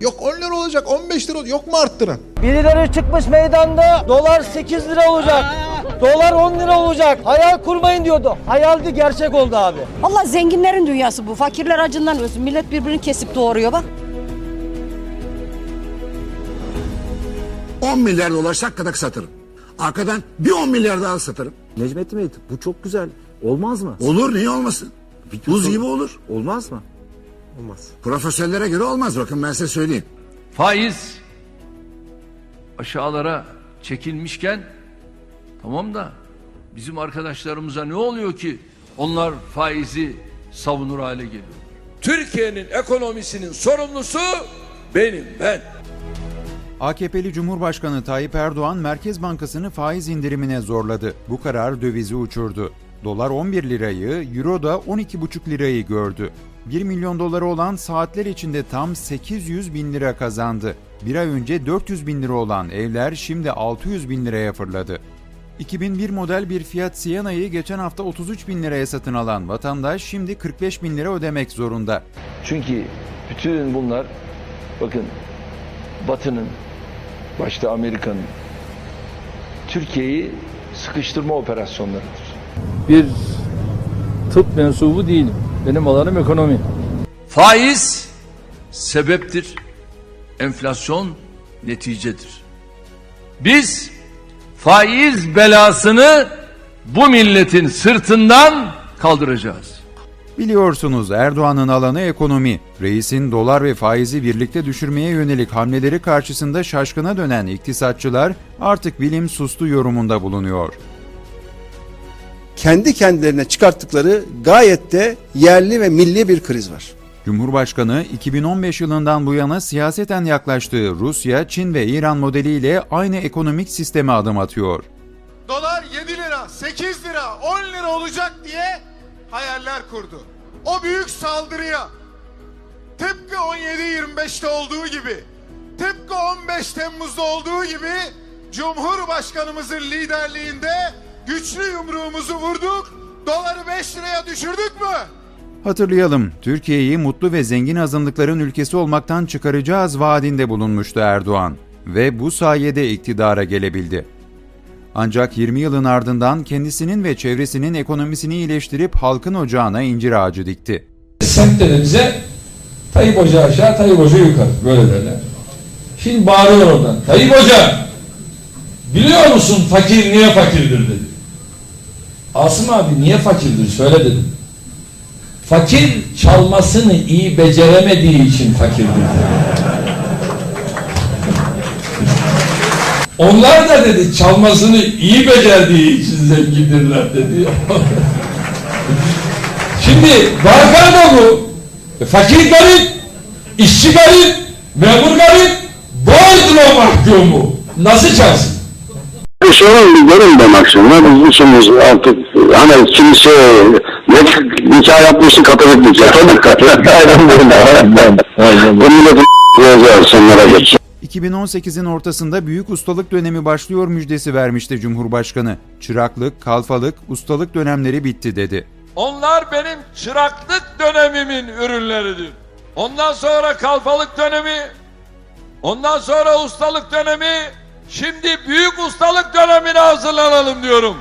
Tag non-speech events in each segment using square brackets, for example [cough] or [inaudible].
Yok 10 lira olacak 15 lira olacak. Yok mu arttıran? Birileri çıkmış meydanda dolar 8 lira olacak. Dolar 10 lira olacak. Hayal kurmayın diyordu. Hayaldi gerçek oldu abi. Allah zenginlerin dünyası bu. Fakirler acından ölsün. Millet birbirini kesip doğuruyor bak. 10 milyar dolar şakkadak satırım. Arkadan bir 10 milyar daha satırım. Necmettin Bey bu çok güzel. Olmaz mı? Olur niye olmasın? Buz gibi olur. Olmaz mı? Profesörlere göre olmaz bakın ben size söyleyeyim. Faiz aşağılara çekilmişken tamam da bizim arkadaşlarımıza ne oluyor ki onlar faizi savunur hale geliyor. Türkiye'nin ekonomisinin sorumlusu benim ben. AKP'li Cumhurbaşkanı Tayyip Erdoğan Merkez Bankası'nı faiz indirimine zorladı. Bu karar dövizi uçurdu. Dolar 11 lirayı, Euro da 12,5 lirayı gördü. 1 milyon doları olan saatler içinde tam 800 bin lira kazandı. Bir ay önce 400 bin lira olan evler şimdi 600 bin liraya fırladı. 2001 model bir Fiat Siena'yı geçen hafta 33 bin liraya satın alan vatandaş şimdi 45 bin lira ödemek zorunda. Çünkü bütün bunlar bakın Batı'nın başta Amerika'nın Türkiye'yi sıkıştırma operasyonlarıdır. Bir tıp mensubu değilim. Benim alanım ekonomi. Faiz sebeptir. Enflasyon neticedir. Biz faiz belasını bu milletin sırtından kaldıracağız. Biliyorsunuz Erdoğan'ın alanı ekonomi. Reisin dolar ve faizi birlikte düşürmeye yönelik hamleleri karşısında şaşkına dönen iktisatçılar artık bilim sustu yorumunda bulunuyor. Kendi kendilerine çıkarttıkları gayet de yerli ve milli bir kriz var. Cumhurbaşkanı 2015 yılından bu yana siyaseten yaklaştığı Rusya, Çin ve İran modeliyle aynı ekonomik sisteme adım atıyor. Dolar 7 lira, 8 lira, 10 lira olacak diye hayaller kurdu. O büyük saldırıya tıpkı 17-25'te olduğu gibi, tıpkı 15 Temmuz'da olduğu gibi Cumhurbaşkanımızın liderliğinde güçlü yumruğumuzu vurduk, doları 5 liraya düşürdük mü? Hatırlayalım, Türkiye'yi mutlu ve zengin azınlıkların ülkesi olmaktan çıkaracağız vaadinde bulunmuştu Erdoğan ve bu sayede iktidara gelebildi. Ancak 20 yılın ardından kendisinin ve çevresinin ekonomisini iyileştirip halkın ocağına incir ağacı dikti. Bize Tayyip Hoca aşağı, Tayyip Hoca yukarı. Böyle derler. Şimdi bağırıyor oradan. Tayyip Hoca biliyor musun fakir niye fakirdir dedi. Asım abi niye fakirdir söyle dedim. Fakir çalmasını iyi beceremediği için fakirdir. Onlar da dedi çalmasını iyi becerdiği için zengindirler dedi. [laughs] Şimdi Balkanoğlu e, fakir garip, işçi garip, memur garip, boğazına mahkumu. Nasıl çalsın? Bir sorun bir görün de maksimum. Biz üçümüz artık hani kimse ne nikah yapmışsın katolik nikah. Katolik katolik. [laughs] Aynen böyle. Aynen. Bu milletin yazacağız sonlara geç. 2018'in ortasında büyük ustalık dönemi başlıyor müjdesi vermişti Cumhurbaşkanı. Çıraklık, kalfalık, ustalık dönemleri bitti dedi. Onlar benim çıraklık dönemimin ürünleridir. Ondan sonra kalfalık dönemi, ondan sonra ustalık dönemi, şimdi büyük ustalık dönemine hazırlanalım diyorum.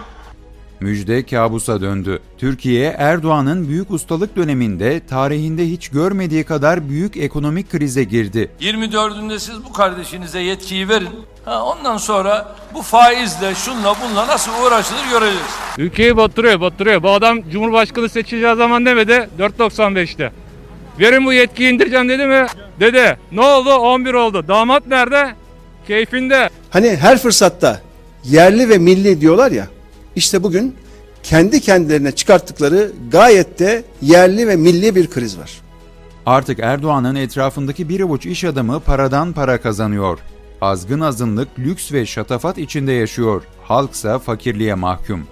Müjde kabusa döndü. Türkiye Erdoğan'ın büyük ustalık döneminde tarihinde hiç görmediği kadar büyük ekonomik krize girdi. 24'ünde siz bu kardeşinize yetkiyi verin. Ha, ondan sonra bu faizle şunla bunla nasıl uğraşılır göreceğiz. Ülkeyi batırıyor, batırıyor. Bu adam Cumhurbaşkanı seçileceği zaman demedi, 4.95'te. Verin bu yetkiyi indireceğim dedi mi? Dedi. Ne oldu? 11 oldu. Damat nerede? Keyfinde. Hani her fırsatta yerli ve milli diyorlar ya. İşte bugün kendi kendilerine çıkarttıkları gayet de yerli ve milli bir kriz var. Artık Erdoğan'ın etrafındaki bir avuç iş adamı paradan para kazanıyor. Azgın azınlık lüks ve şatafat içinde yaşıyor. Halksa fakirliğe mahkum.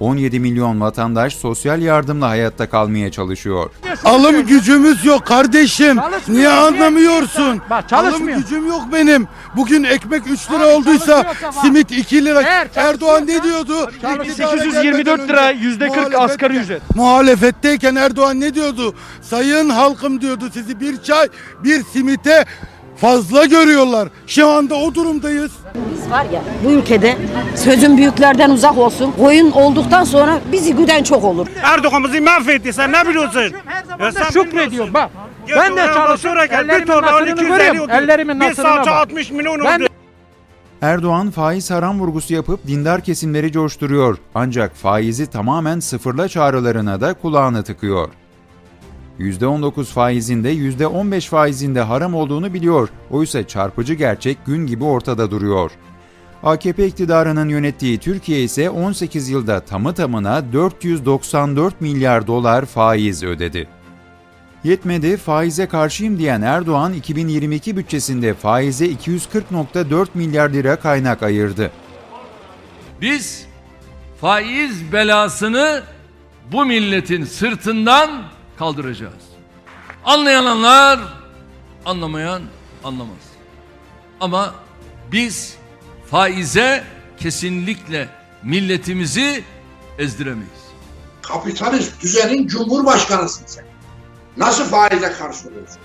17 milyon vatandaş sosyal yardımla hayatta kalmaya çalışıyor. Alım gücümüz yok kardeşim. Niye anlamıyorsun? Bak. Alım gücüm yok benim. Bugün ekmek 3 lira olduysa simit 2 lira. Eğer Erdoğan ne diyordu? Çalış- İktidara 824 gelmeden lira, önce yüzde 40 muhalefetten- asgari ücret. Muhalefetteyken Erdoğan ne diyordu? Sayın halkım diyordu sizi bir çay bir simite fazla görüyorlar. Şu anda o durumdayız. Var ya bu ülkede sözün büyüklerden uzak olsun. Koyun olduktan sonra bizi güden çok olur. Erdoğan bizi mahvetti sen ne biliyorsun? Ben de şükrediyorum bak. Ben de çalışıyorum. Ellerimin nasırını görüyorum. Ellerimin Bir nasırına salça bak. 60 milyon Ben oldu. Erdoğan faiz haram vurgusu yapıp dindar kesimleri coşturuyor. Ancak faizi tamamen sıfırla çağrılarına da kulağını tıkıyor. %19 faizinde %15 faizinde haram olduğunu biliyor. Oysa çarpıcı gerçek gün gibi ortada duruyor. AKP iktidarının yönettiği Türkiye ise 18 yılda tamı tamına 494 milyar dolar faiz ödedi. Yetmedi, faize karşıyım diyen Erdoğan 2022 bütçesinde faize 240.4 milyar lira kaynak ayırdı. Biz faiz belasını bu milletin sırtından kaldıracağız. Anlayan anlar, anlamayan anlamaz. Ama biz faize kesinlikle milletimizi ezdiremeyiz. Kapitalist düzenin cumhurbaşkanısın sen. Nasıl faize karşı oluyorsun?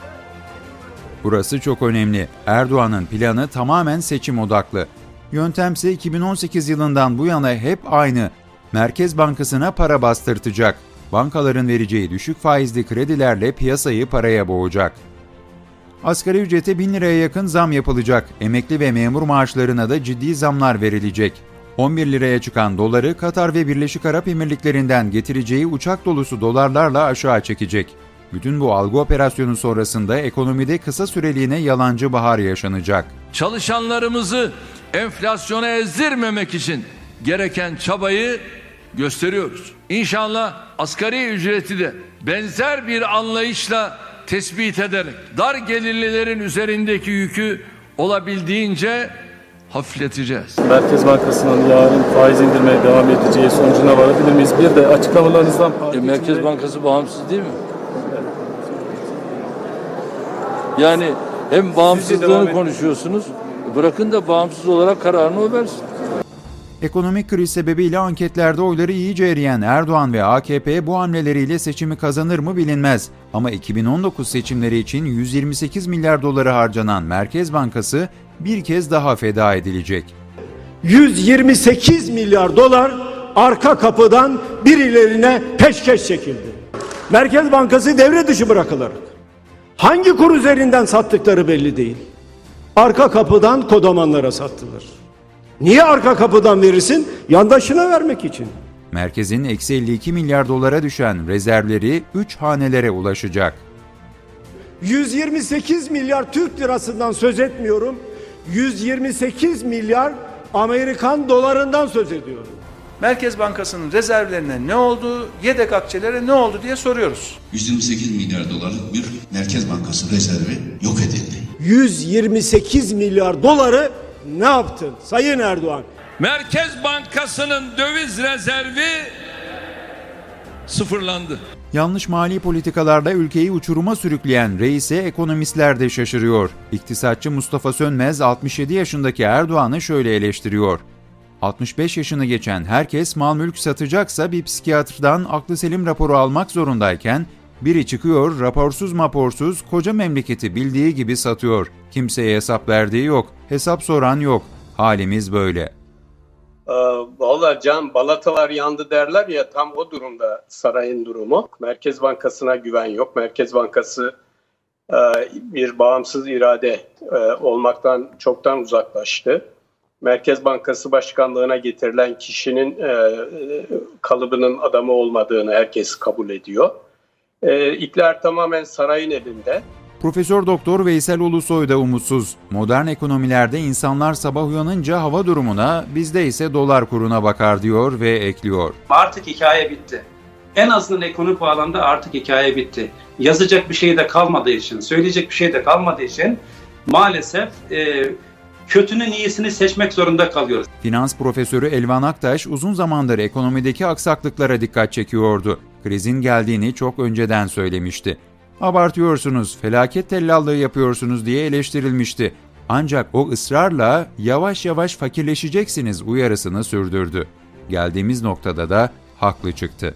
Burası çok önemli. Erdoğan'ın planı tamamen seçim odaklı. Yöntemse 2018 yılından bu yana hep aynı. Merkez Bankası'na para bastırtacak. Bankaların vereceği düşük faizli kredilerle piyasayı paraya boğacak. Asgari ücrete 1000 liraya yakın zam yapılacak. Emekli ve memur maaşlarına da ciddi zamlar verilecek. 11 liraya çıkan doları Katar ve Birleşik Arap Emirlikleri'nden getireceği uçak dolusu dolarlarla aşağı çekecek. Bütün bu algı operasyonu sonrasında ekonomide kısa süreliğine yalancı bahar yaşanacak. Çalışanlarımızı enflasyona ezdirmemek için gereken çabayı gösteriyoruz. İnşallah asgari ücreti de benzer bir anlayışla tespit ederek dar gelirlilerin üzerindeki yükü olabildiğince hafifleteceğiz. Merkez Bankası'nın yarın faiz indirmeye devam edeceği sonucuna varabilir miyiz? Bir de açıklamalarınızdan... E, Merkez Bankası bağımsız değil mi? Yani hem bağımsızlığını konuşuyorsunuz, bırakın da bağımsız olarak kararını o versin. Ekonomik kriz sebebiyle anketlerde oyları iyice eriyen Erdoğan ve AKP bu hamleleriyle seçimi kazanır mı bilinmez. Ama 2019 seçimleri için 128 milyar doları harcanan Merkez Bankası bir kez daha feda edilecek. 128 milyar dolar arka kapıdan birilerine peşkeş çekildi. Merkez Bankası devre dışı bırakılarak hangi kur üzerinden sattıkları belli değil. Arka kapıdan kodamanlara sattılar. Niye arka kapıdan verirsin? Yandaşına vermek için. Merkezin eksi 52 milyar dolara düşen rezervleri 3 hanelere ulaşacak. 128 milyar Türk lirasından söz etmiyorum. 128 milyar Amerikan dolarından söz ediyorum. Merkez Bankası'nın rezervlerine ne oldu, yedek akçelere ne oldu diye soruyoruz. 128 milyar dolarlık bir Merkez Bankası rezervi yok edildi. 128 milyar doları ne yaptın Sayın Erdoğan? Merkez Bankası'nın döviz rezervi sıfırlandı. Yanlış mali politikalarla ülkeyi uçuruma sürükleyen reise ekonomistler de şaşırıyor. İktisatçı Mustafa Sönmez 67 yaşındaki Erdoğan'ı şöyle eleştiriyor. 65 yaşını geçen herkes mal mülk satacaksa bir psikiyatrdan aklı selim raporu almak zorundayken biri çıkıyor raporsuz maporsuz koca memleketi bildiği gibi satıyor. Kimseye hesap verdiği yok, hesap soran yok. Halimiz böyle. Ee, Valla can balatalar yandı derler ya tam o durumda sarayın durumu. Merkez Bankası'na güven yok. Merkez Bankası e, bir bağımsız irade e, olmaktan çoktan uzaklaştı. Merkez Bankası Başkanlığına getirilen kişinin e, kalıbının adamı olmadığını herkes kabul ediyor. E, İktidar tamamen sarayın elinde. Profesör Doktor Veysel Ulusoy da umutsuz. Modern ekonomilerde insanlar sabah uyanınca hava durumuna, bizde ise dolar kuruna bakar diyor ve ekliyor. Artık hikaye bitti. En azından ekonomik bağlamda artık hikaye bitti. Yazacak bir şey de kalmadığı için, söyleyecek bir şey de kalmadığı için maalesef e, kötünün iyisini seçmek zorunda kalıyoruz. Finans profesörü Elvan Aktaş uzun zamandır ekonomideki aksaklıklara dikkat çekiyordu. Krizin geldiğini çok önceden söylemişti. Abartıyorsunuz, felaket tellallığı yapıyorsunuz diye eleştirilmişti. Ancak o ısrarla yavaş yavaş fakirleşeceksiniz uyarısını sürdürdü. Geldiğimiz noktada da haklı çıktı.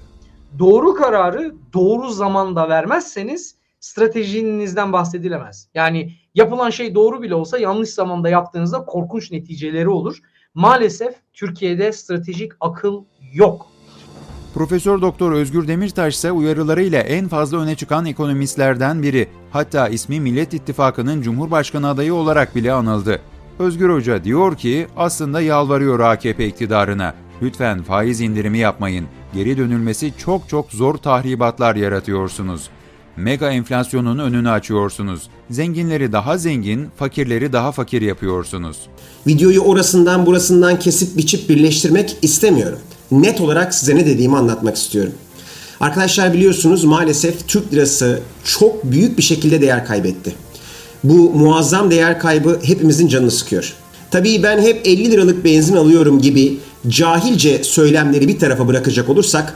Doğru kararı doğru zamanda vermezseniz stratejinizden bahsedilemez. Yani yapılan şey doğru bile olsa yanlış zamanda yaptığınızda korkunç neticeleri olur. Maalesef Türkiye'de stratejik akıl yok. Profesör Doktor Özgür Demirtaş ise uyarılarıyla en fazla öne çıkan ekonomistlerden biri. Hatta ismi Millet İttifakı'nın Cumhurbaşkanı adayı olarak bile anıldı. Özgür Hoca diyor ki aslında yalvarıyor AKP iktidarına. Lütfen faiz indirimi yapmayın. Geri dönülmesi çok çok zor tahribatlar yaratıyorsunuz. Mega enflasyonun önünü açıyorsunuz. Zenginleri daha zengin, fakirleri daha fakir yapıyorsunuz. Videoyu orasından burasından kesip biçip birleştirmek istemiyorum. Net olarak size ne dediğimi anlatmak istiyorum. Arkadaşlar biliyorsunuz maalesef Türk lirası çok büyük bir şekilde değer kaybetti. Bu muazzam değer kaybı hepimizin canını sıkıyor. Tabii ben hep 50 liralık benzin alıyorum gibi cahilce söylemleri bir tarafa bırakacak olursak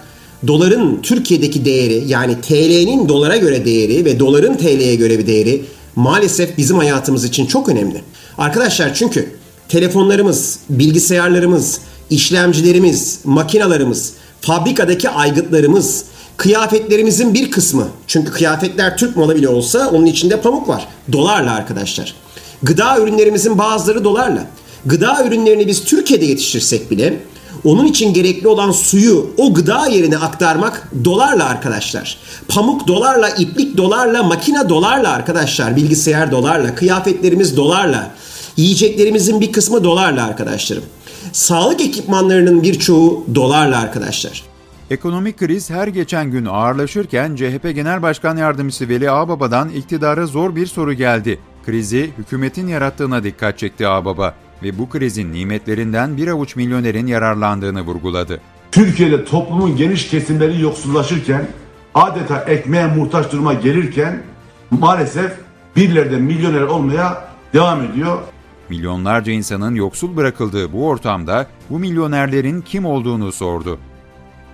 doların Türkiye'deki değeri yani TL'nin dolara göre değeri ve doların TL'ye göre bir değeri maalesef bizim hayatımız için çok önemli. Arkadaşlar çünkü telefonlarımız, bilgisayarlarımız, işlemcilerimiz, makinalarımız, fabrikadaki aygıtlarımız, kıyafetlerimizin bir kısmı çünkü kıyafetler Türk malı bile olsa onun içinde pamuk var. Dolarla arkadaşlar. Gıda ürünlerimizin bazıları dolarla. Gıda ürünlerini biz Türkiye'de yetiştirsek bile onun için gerekli olan suyu o gıda yerine aktarmak dolarla arkadaşlar. Pamuk dolarla, iplik dolarla, makine dolarla arkadaşlar. Bilgisayar dolarla, kıyafetlerimiz dolarla. Yiyeceklerimizin bir kısmı dolarla arkadaşlarım. Sağlık ekipmanlarının birçoğu dolarla arkadaşlar. Ekonomik kriz her geçen gün ağırlaşırken CHP Genel Başkan Yardımcısı Veli Ağbaba'dan iktidara zor bir soru geldi. Krizi hükümetin yarattığına dikkat çekti Ağbaba ve bu krizin nimetlerinden bir avuç milyonerin yararlandığını vurguladı. Türkiye'de toplumun geniş kesimleri yoksullaşırken, adeta ekmeğe muhtaç duruma gelirken maalesef birileri de milyoner olmaya devam ediyor. Milyonlarca insanın yoksul bırakıldığı bu ortamda bu milyonerlerin kim olduğunu sordu.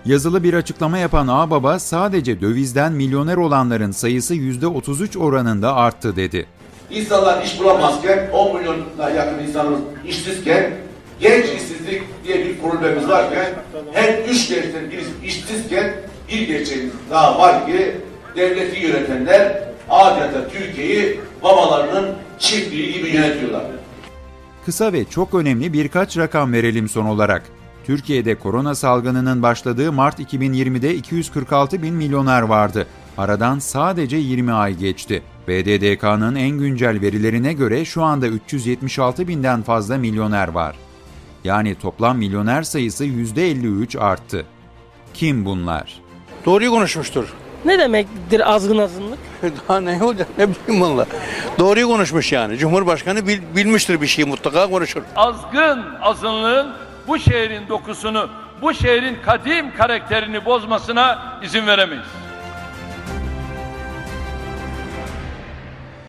Yazılı bir açıklama yapan Ağbaba sadece dövizden milyoner olanların sayısı %33 oranında arttı dedi. İnsanlar iş bulamazken 10 milyona yakın insanımız işsizken genç işsizlik diye bir problemimiz varken her üç gençten birisi işsizken bir gerçeğimiz daha var ki devleti yönetenler adeta Türkiye'yi babalarının çiftliği gibi yönetiyorlar. Kısa ve çok önemli birkaç rakam verelim son olarak. Türkiye'de korona salgınının başladığı Mart 2020'de 246 bin milyoner vardı. Aradan sadece 20 ay geçti. BDDK'nın en güncel verilerine göre şu anda 376 binden fazla milyoner var. Yani toplam milyoner sayısı %53 arttı. Kim bunlar? Doğruyu konuşmuştur. Ne demektir azgın azınlık? [laughs] Daha ne olacak ne bileyim valla. Doğruyu konuşmuş yani. Cumhurbaşkanı bil, bilmiştir bir şeyi mutlaka konuşur. Azgın azınlığın bu şehrin dokusunu, bu şehrin kadim karakterini bozmasına izin veremeyiz.